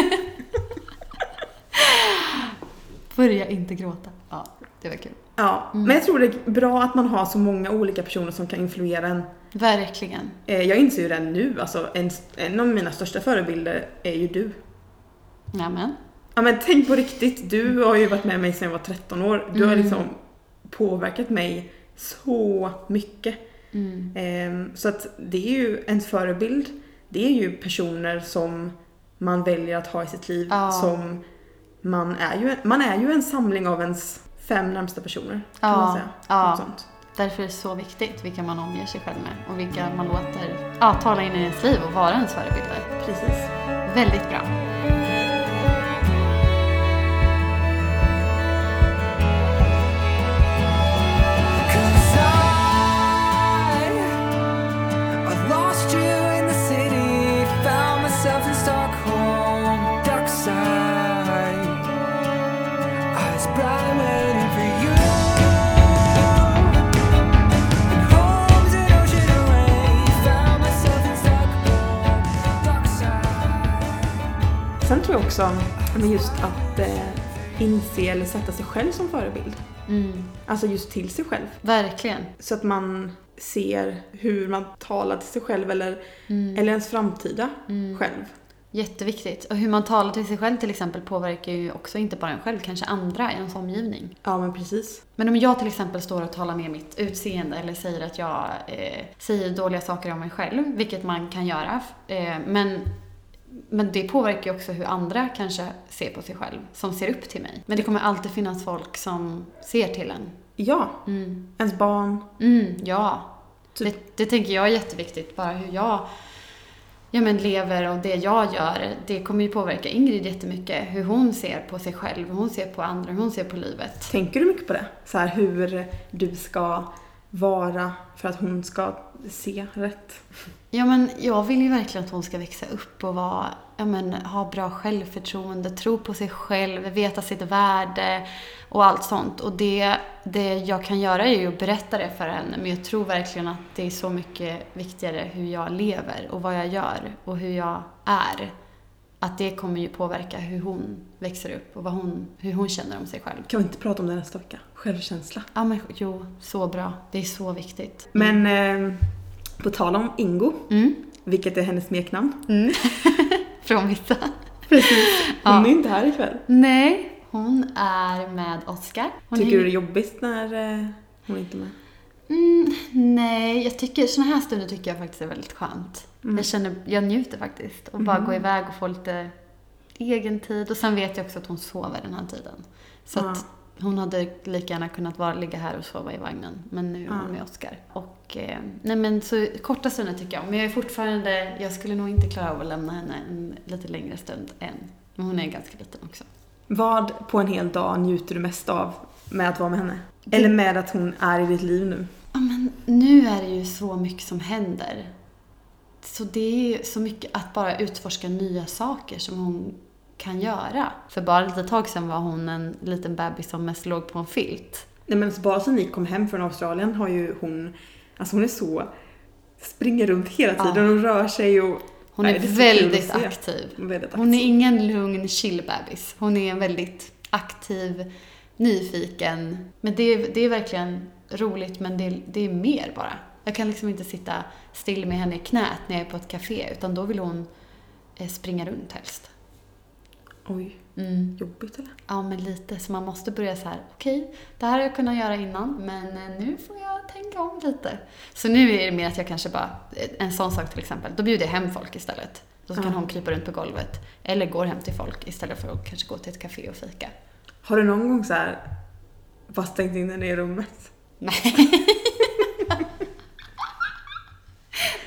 Börja inte gråta. Ja, det var kul. Ja, Mm. men jag tror det är bra att man har så många olika personer som kan influera en. Verkligen. Eh, Jag inser ju det nu, alltså en, en av mina största förebilder är ju du. Nämen. Ja men tänk på riktigt, du har ju varit med mig sedan jag var 13 år. Du har Mm. liksom påverkat mig så mycket. Mm. Ehm, Så att det är ju en förebild. Det är ju personer som man väljer att ha i sitt liv. Ja. Som man är ju, man är ju en samling av ens fem närmsta personer. Kan Ja, man säga. Något sånt. Därför är det så viktigt vilka man omger sig själv med och vilka man låter ja, tala in i ens liv och vara ens förebilder. Precis. Väldigt bra. Tror jag också men just att eh, inse eller sätta sig själv som förebild. Mm. Alltså just till sig själv. Verkligen. Så att man ser hur man talar till sig själv eller, Mm. eller ens framtida Mm. själv. Jätteviktigt. Och hur man talar till sig själv till exempel påverkar ju också inte bara en själv, kanske andra i ens omgivning. Ja men precis. Men om jag till exempel står och talar ner mitt utseende eller säger att jag eh, säger dåliga saker om mig själv, vilket man kan göra, eh, men, men det påverkar ju också hur andra kanske ser på sig själv, som ser upp till mig. Men det kommer alltid finnas folk som ser till en. Ja, Mm. ens barn. Mm, ja. Typ. Det, det tänker jag är jätteviktigt, bara hur jag ja, men lever och det jag gör, det kommer ju påverka Ingrid jättemycket. Hur hon ser på sig själv, hur hon ser på andra, hur hon ser på livet. Tänker du mycket på det? Så här hur du ska vara för att hon ska se rätt? Ja, men jag vill ju verkligen att hon ska växa upp och vara, ja, men, ha bra självförtroende, tro på sig själv, veta sitt värde och allt sånt. Och det, det jag kan göra är ju att berätta det för henne, men jag tror verkligen att det är så mycket viktigare hur jag lever och vad jag gör och hur jag är. Att det kommer ju påverka hur hon växer upp och vad hon, hur hon känner om sig själv. Kan vi inte prata om det nästa vecka? Självkänsla. Ja, men jo, så bra. Det är så viktigt. Men eh, på tal om Ingo, Mm. vilket är hennes smeknamn. Från vissa. Precis. Hon Ja. är inte här ikväll. Nej, hon är med Oscar. Hon Tycker hänger- du det är jobbigt när eh, hon inte är med? Mm, nej, jag tycker såna här stunder tycker jag faktiskt är väldigt skönt. Mm. Jag känner, jag njuter faktiskt. Och bara Mhm. gå iväg och få lite egen tid. Och sen vet jag också att hon sover den här tiden. Så Ja. att hon hade lika gärna kunnat vara, ligga här och sova i vagnen. Men nu är hon med Oscar. Och, eh, nej men så korta stunder tycker jag. Men jag är fortfarande, jag skulle nog inte klara av att lämna henne en lite längre stund än. Men hon är ganska liten också. Vad på en hel dag njuter du mest av med att vara med henne? Eller med att hon är i ditt liv nu? Ja, men nu är det ju så mycket som händer. Så det är ju så mycket att bara utforska nya saker som hon kan göra. För bara ett tag sedan var hon en liten bebis som mest låg på en filt. Nej men bara sen ni kom hem från Australien har ju hon, alltså hon är så, springer runt hela Ja. tiden och rör sig och Hon Nej, är är väldigt aktiv. väldigt Hon är aktiv. ingen lugn chill bebis. Hon är en väldigt aktiv, nyfiken. Men det är, det är verkligen roligt men det är, det är mer bara. Jag kan liksom inte sitta still med henne i knät när jag är på ett café utan då vill hon eh, springa runt helst. Oj. Mm. Jobbigt eller? Ja, men lite. Så man måste börja så här, okej, okay, det här har jag kunnat göra innan, men eh, nu får jag tänka om lite. Så nu är det mer att jag kanske bara, eh, en sån sak till exempel, då bjuder jag hem folk istället. Då kan mm. hon krypa runt på golvet. Eller går hem till folk istället för att kanske gå till ett café och fika. Har du någon gång så här, bara stängt in henne i rummet? Nej.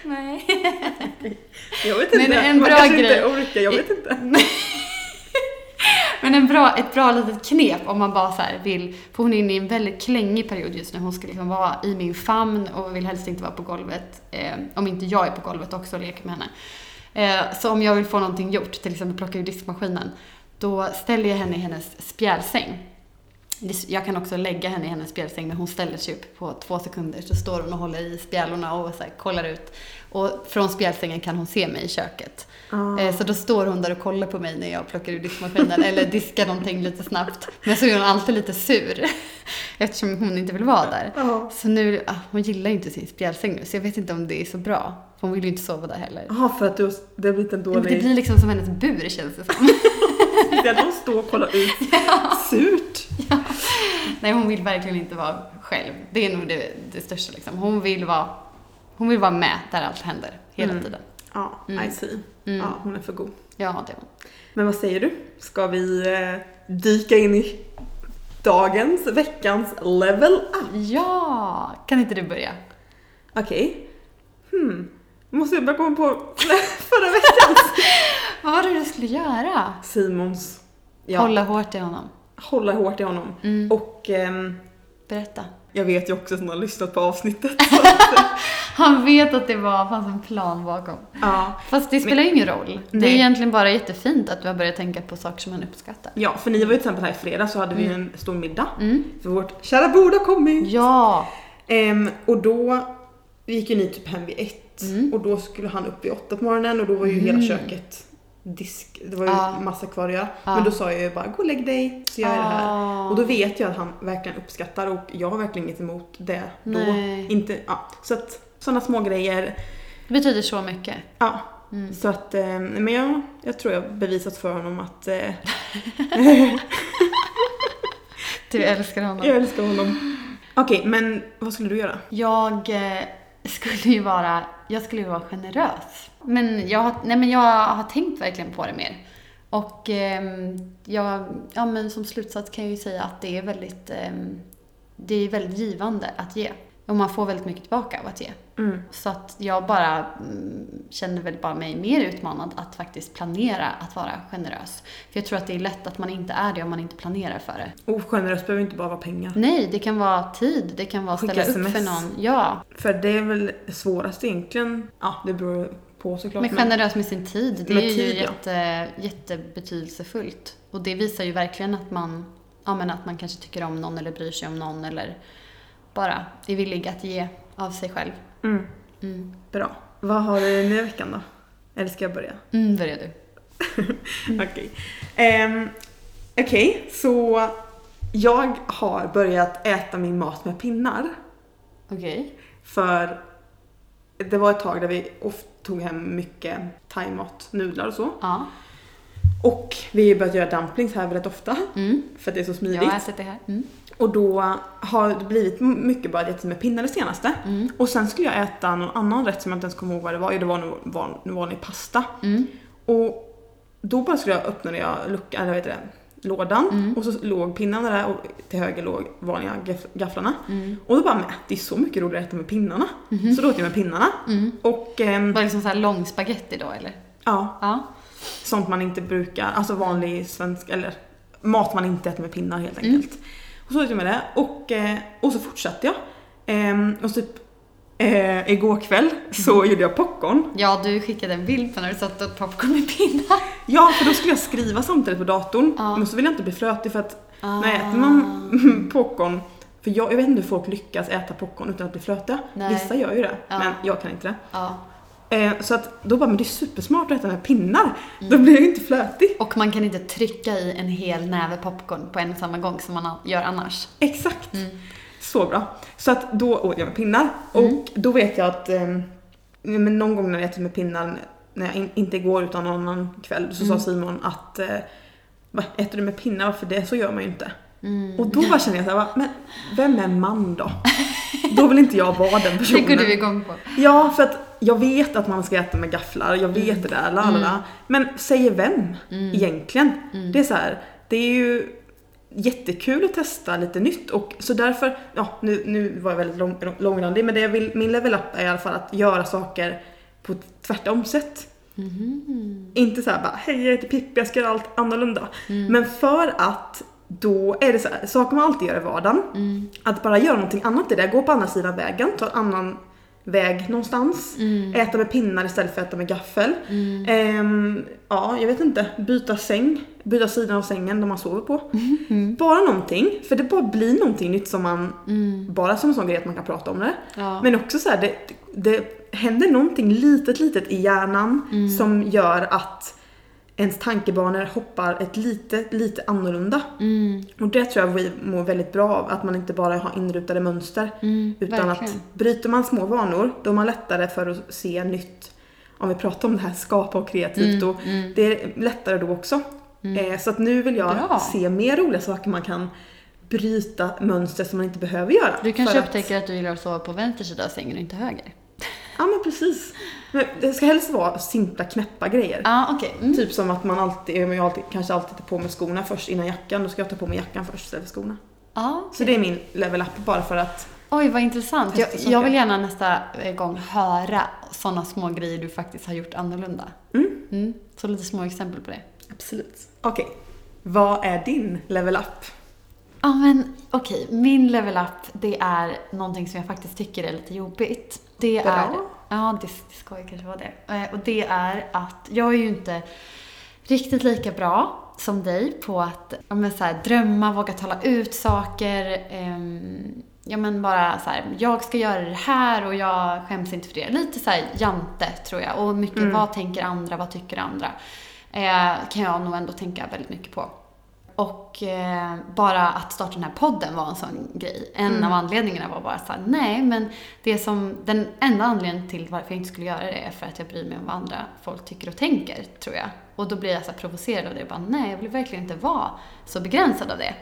Nej. Jag vet inte. Men en bra Man kanske grej. inte orkar, jag vet inte. Men en bra, ett bra litet knep om man bara så här vill, för hon är inne i en väldigt klängig period just nu. Hon ska liksom vara i min famn och vill helst inte vara på golvet. Eh, om inte jag är på golvet också och leker med henne. Eh, så om jag vill få någonting gjort, till exempel plocka ur diskmaskinen, då ställer jag henne i hennes spjälsäng. Jag kan också lägga henne i hennes spjälsäng men hon ställer sig upp på två sekunder så står hon och håller i spjälorna och så här kollar ut. Och från spjälsängen kan hon se mig i köket. Ah. Eh, Så då står hon där och kollar på mig när jag plockar ur diskmaskinen eller diskar någonting lite snabbt. Men så är hon alltid lite sur eftersom hon inte vill vara där. Ja. Så nu, ah, hon gillar ju inte sin spjälsäng nu så jag vet inte om det är så bra. Hon vill ju inte sova där heller. Jaha, för att du, det har blivit en dålig... Det blir liksom som hennes bur känns det som. Det att de står och kollar ut. Surt. Nej, hon vill verkligen inte vara själv. Det är nog det, det största liksom. Hon vill vara, hon vill vara med där allt händer hela Mm. tiden. Ja, Mm. I see. Mm. Ja, hon är för god. Ja, det är hon. Men vad säger du? Ska vi eh, dyka in i dagens, veckans level up? Ja! Kan inte du börja? Okej. Hmm. Måste jag börja komma på förra veckan? Vad var det du skulle göra? Simons. Ja, Hålla hårt i honom. Hålla hårt i honom. Mm. Och ehm, Berätta. jag vet ju också att hon har lyssnat på avsnittet. Han vet att det var, fanns en plan bakom. ja. Fast det spelar ju ingen roll. Det är Nej. egentligen bara jättefint att du har börjat tänka på saker som man uppskattar. ja, för ni var ju till exempel här i fredag så hade vi ju en stor middag. Mm. För vårt kära bord har kommit. Ja! Ehm, och då gick ju ni typ hem vid ett Mm. och då skulle han upp vid åtta på morgonen och då var ju hela köket disk, det var ju Ja. massa kvar att göra. Ja. Men då sa jag ju bara gå och lägg dig så gör jag det här. Ah. Och då vet jag att han verkligen uppskattar och jag har verkligen inget emot det då. Nej. Inte, ja. Så att sådana små grejer. Det betyder så mycket. Ja. Mm. Så att, eh, men jag, jag tror jag har bevisat för honom att eh, Du älskar honom. jag älskar honom. Okej, men vad skulle du göra? Jag eh, skulle ju vara, jag skulle ju vara generös. Men jag, har- nej men jag har tänkt verkligen på det mer. Och ehm, jag, ja men som slutsats kan jag ju säga att det är väldigt, ehm, det är väldigt givande att ge. Och man får väldigt mycket tillbaka av att ge. Mm. Så att jag bara mm, känner väl bara mig mer utmanad att faktiskt planera att vara generös. För jag tror att det är lätt att man inte är det om man inte planerar för det. Och generös behöver inte bara vara pengar. Nej, det kan vara tid, det kan vara Skicka ställa upp SMS. för någon. Ja, För det är väl svårast egentligen. Ja, det beror på såklart. Men generös med sin tid, det är ju tid, ja. jätte, jättebetydelsefullt. Och det visar ju verkligen att man, ja, men att man kanske tycker om någon eller bryr sig om någon eller bara är villig att ge av sig själv. Mm, Mm, bra. Vad har du den här veckan då? Eller ska jag börja? mm börjar du. Okej. Ehm, Okej, så jag har börjat äta min mat med pinnar. Okej. För det var ett tag där vi ofta tog hem mycket thaimat, nudlar och så. Ja. Och vi har börjat göra dumplings här väldigt ofta. Mm. För att det är så Jag smidigt. har ätit det här. Mm. Och då har det blivit mycket bara ätit med pinnar det senaste. Mm. Och sen skulle jag äta någon annan rätt som jag inte ens kommer ihåg vad det var. Jo, det var nog van, vanlig pasta. Mm. Och då bara skulle jag öppna jag luckan, eller vad heter det, lådan. Mm. Och så låg pinnarna där och till höger låg vanliga gaff- gafflarna. Mm. Och då bara, men det är så mycket roligare att äta med pinnarna. Mhm. Så då åt jag med pinnarna. Mm. Och ehm, Var det liksom så här lång spaghetti då eller? ja, Ja. sånt man inte brukar, alltså vanlig svensk, eller mat man inte äter med pinnar helt Mm. enkelt. Och så åt jag med det och, eh, och så fortsatte jag. Ehm, och så typ eh, igår kväll så Mm. gjorde jag popcorn. Ja, du skickade en bild på när du satt och popcorn med pinnar. Ja, för då skulle jag skriva samtidigt på datorn. Ja. Men så vill jag inte bli flötig för att Ah. när jag äter man popcorn, för jag, jag vet inte hur folk lyckas äta popcorn utan att bli flötiga. Nej. Vissa gör ju det, Ja. men jag kan inte det. Ja. Eh, så att då bara, men det är supersmart att äta med pinnar. Mm. Då blir jag ju inte flötig. Och man kan inte trycka i en hel näve popcorn på en och samma gång som man gör annars. Exakt. Mm. Så bra. Så att då åt jag med pinnar. Mm. Och då vet jag att eh, men någon gång när jag ätit med pinnar, när jag in, inte igår utan någon annan kväll, så Mm. sa Simon att eh, "Va, äter du med pinnar? För det så gör man ju inte. Mm. Och då bara känner jag så här, va, men vem är man då? Då vill inte jag vara den Det går du personen. igång på. Ja, för att jag vet att man ska äta med gafflar, jag vet det där, la la la. Men säger vem Mm. egentligen? Mm. Det är så här, det är ju jättekul att testa lite nytt och så därför, ja nu, nu var jag väldigt lång, långrandig men det jag vill, min level up är i alla fall att göra saker på ett tvärtom sätt. Mhm. Inte så här bara, hej jag heter Pippi, jag ska göra allt annorlunda. Mm. Men för att då är det så här, saker man alltid gör i vardagen. Mm. Att bara göra någonting annat i det, gå på andra sidan vägen, ta en annan väg någonstans. Mm. Äta med pinnar istället för att äta med gaffel. Ehm, ja, jag vet inte. Byta säng, byta sidan av sängen där man sover på. Bara någonting, för det bara blir någonting nytt som man, bara som en sån grej att man kan prata om det. Ja. Men också så här, det, det händer någonting litet, litet i hjärnan som gör att ens tankebanor hoppar ett lite, lite annorlunda. Mm. Och det tror jag vi mår väldigt bra av, att man inte bara har inrutade mönster. Mm, Utan verkligen. att bryter man små vanor, då är man lättare för att se nytt. Om vi pratar om det här skapa och kreativt, då, det är lättare då också. Eh, så att nu vill jag Bra. se mer roliga saker man kan bryta mönster som man inte behöver göra. Du kanske För att- upptäcker att du gillar att sova på vänster sida av sängen och inte höger. Ja men precis. Det ska helst vara simpla knäppa grejer. Ja, okej. Mm. Typ som att man alltid, jag alltid, kanske alltid tar på mig skorna först innan jackan. Då ska jag ta på mig jackan först istället för skorna. Ja, Så det är min level up bara för att Oj, vad intressant. Jag, jag vill gärna nästa gång höra sådana små grejer du faktiskt har gjort annorlunda. Mm. Så lite små exempel på det. Absolut. Okej, vad är din level up? Ja, men okej. Min level up, det är någonting som jag faktiskt tycker är lite jobbigt. Det Bra. är... Ja, det, det ska ju kanske vara det. Eh, Och det är att jag är ju inte riktigt lika bra som dig på att ja, men så här, drömma, våga tala ut saker. ehm, ja men bara så här, jag ska göra det här och jag skäms inte för det. Lite så här jante tror jag. Och mycket, vad tänker andra, vad tycker andra? Eh, kan jag nog ändå tänka väldigt mycket på. Och eh, bara att starta den här podden var en sån grej. En av anledningarna var bara så här, nej men det som, den enda anledningen till varför jag inte skulle göra det är för att jag bryr mig om vad andra folk tycker och tänker, tror jag. Och då blir jag så provocerad av det och bara, nej jag vill verkligen inte vara så begränsad av det.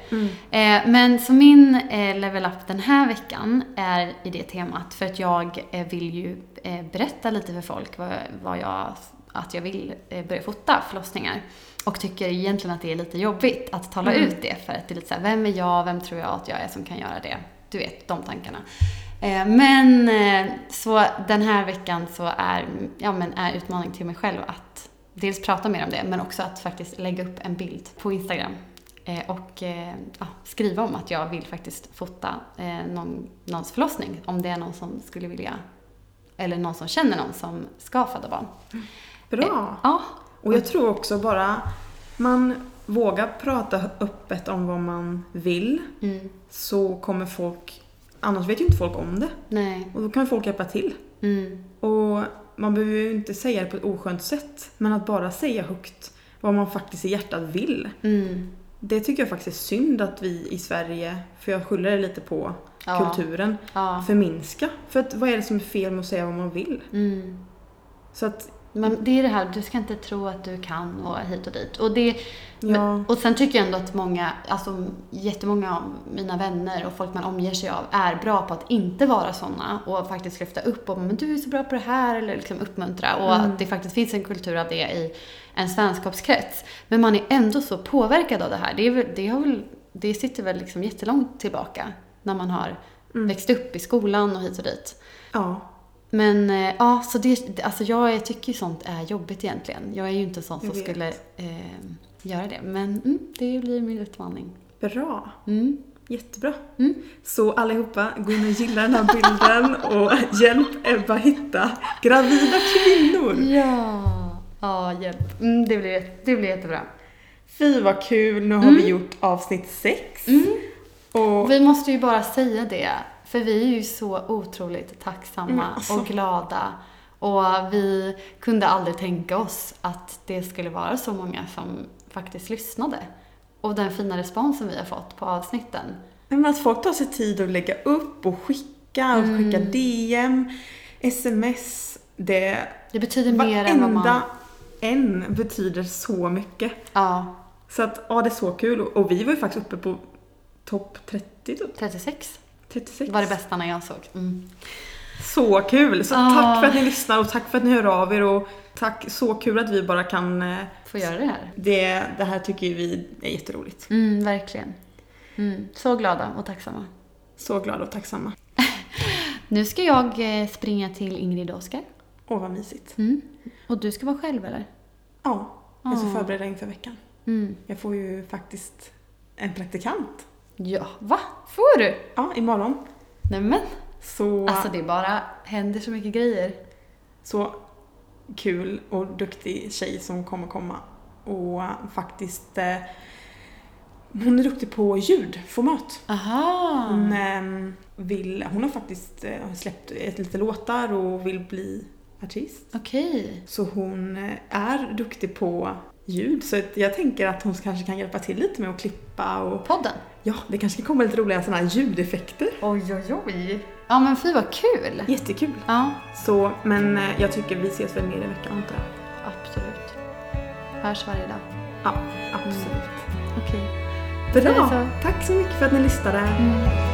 Eh, men så min eh, level up den här veckan är i det temat för att jag eh, vill ju eh, berätta lite för folk vad, vad jag, att jag vill eh, börja fota förlossningar. Och tycker egentligen att det är lite jobbigt att tala ut det för att det är lite såhär, vem är jag, vem tror jag att jag är som kan göra det? Du vet, de tankarna. Eh, men eh, så den här veckan så är, ja, men är utmaning till mig själv att dels prata mer om det men också att faktiskt lägga upp en bild på Instagram eh, och ja, skriva om att jag vill faktiskt fota någon, någons förlossning om det är någon som skulle vilja eller någon som känner någon som ska föda barn. Bra! Ja, Och jag tror också bara man vågar prata öppet om vad man vill mm, så kommer folk, annars vet ju inte folk om det. nej, Och då kan folk hjälpa till. mm, Och man behöver ju inte säga det på ett oskönt sätt, men att bara säga högt vad man faktiskt i hjärtat vill. mm, Det tycker jag faktiskt är synd att vi i Sverige, för jag skyller det lite på Ja. kulturen, ja, förminska. För att vad är det som är fel med att säga vad man vill? mm. Så att, Men det är det här, du ska inte tro att du kan och hit och dit. Och, det, ja. och sen tycker jag ändå att många, alltså jättemånga av mina vänner och folk man omger sig av är bra på att inte vara sådana och faktiskt lyfta upp och men du är så bra på det här eller liksom uppmuntra och att det faktiskt finns en kultur av det i en vänskapskrets. Men man är ändå så påverkad av det här. Det, är väl, det, väl, det sitter väl liksom jättelångt tillbaka när man har växt upp i skolan och hit och dit. ja. Men eh, ja, så det, alltså jag tycker ju sånt är jobbigt egentligen. Jag är ju inte sån som skulle eh, göra det. Men mm, det blir min utmaning. Bra. Mm. Jättebra. Mm. Så allihopa, gå in och gilla den här bilden och hjälp Ebba hitta gravida kvinnor. Ja, ja hjälp. Mm, det, blir, det blir jättebra. Fy vad kul, nu har Mm. vi gjort avsnitt sex. Och Vi måste ju bara säga det. För vi är ju så otroligt tacksamma alltså. och glada. Och vi kunde aldrig tänka oss att det skulle vara så många som faktiskt lyssnade. Och den fina responsen vi har fått på avsnitten. men att folk tar sig tid att lägga upp och skicka och skicka DM, sms. Det, Det betyder mer än vad man... varenda en betyder så mycket. Ja, Så att, ja det är så kul. Och, och vi var ju faktiskt uppe på topp 30 typ. 36 36. var det bästa när jag såg. Mm. Så kul! Så Ah. tack för att ni lyssnar och tack för att ni hör av er och tack, så kul att vi bara kan... eh, Få göra det här. Det, det här tycker vi är jätteroligt. Mm, verkligen. Mm. Så glada och tacksamma. Så glada och tacksamma. Nu ska jag eh, springa till Ingrid och Oskar. Åh, vad mysigt. Mm. Och du ska vara själv eller? Ja, jag ska Ja. förbereda inför veckan. Mm. Jag får ju faktiskt en praktikant. Ja, va? Får du? Ja, imorgon. Nämen. Så, Alltså det bara händer så mycket grejer. så kul och duktig tjej som kommer komma. Och faktiskt, eh, hon är duktig på ljudformat. Aha. Hon, eh, vill, hon har faktiskt eh, släppt ett lite låtar och vill bli artist. Okej. Så hon eh, är duktig på ljud. Så jag tänker att hon kanske kan hjälpa till lite med att klippa och Podden. ja, det kanske kan komma lite roliga sådana här ljudeffekter. Oj, oj, oj. Ja men fy vad kul. Jättekul. Ja, Så, men eh, jag tycker vi ses väl mer i veckan antar jag. absolut. Hörs varje dag. Ja, absolut. Okej. Säger Bra! Tack så mycket för att ni lyssnade. Mm.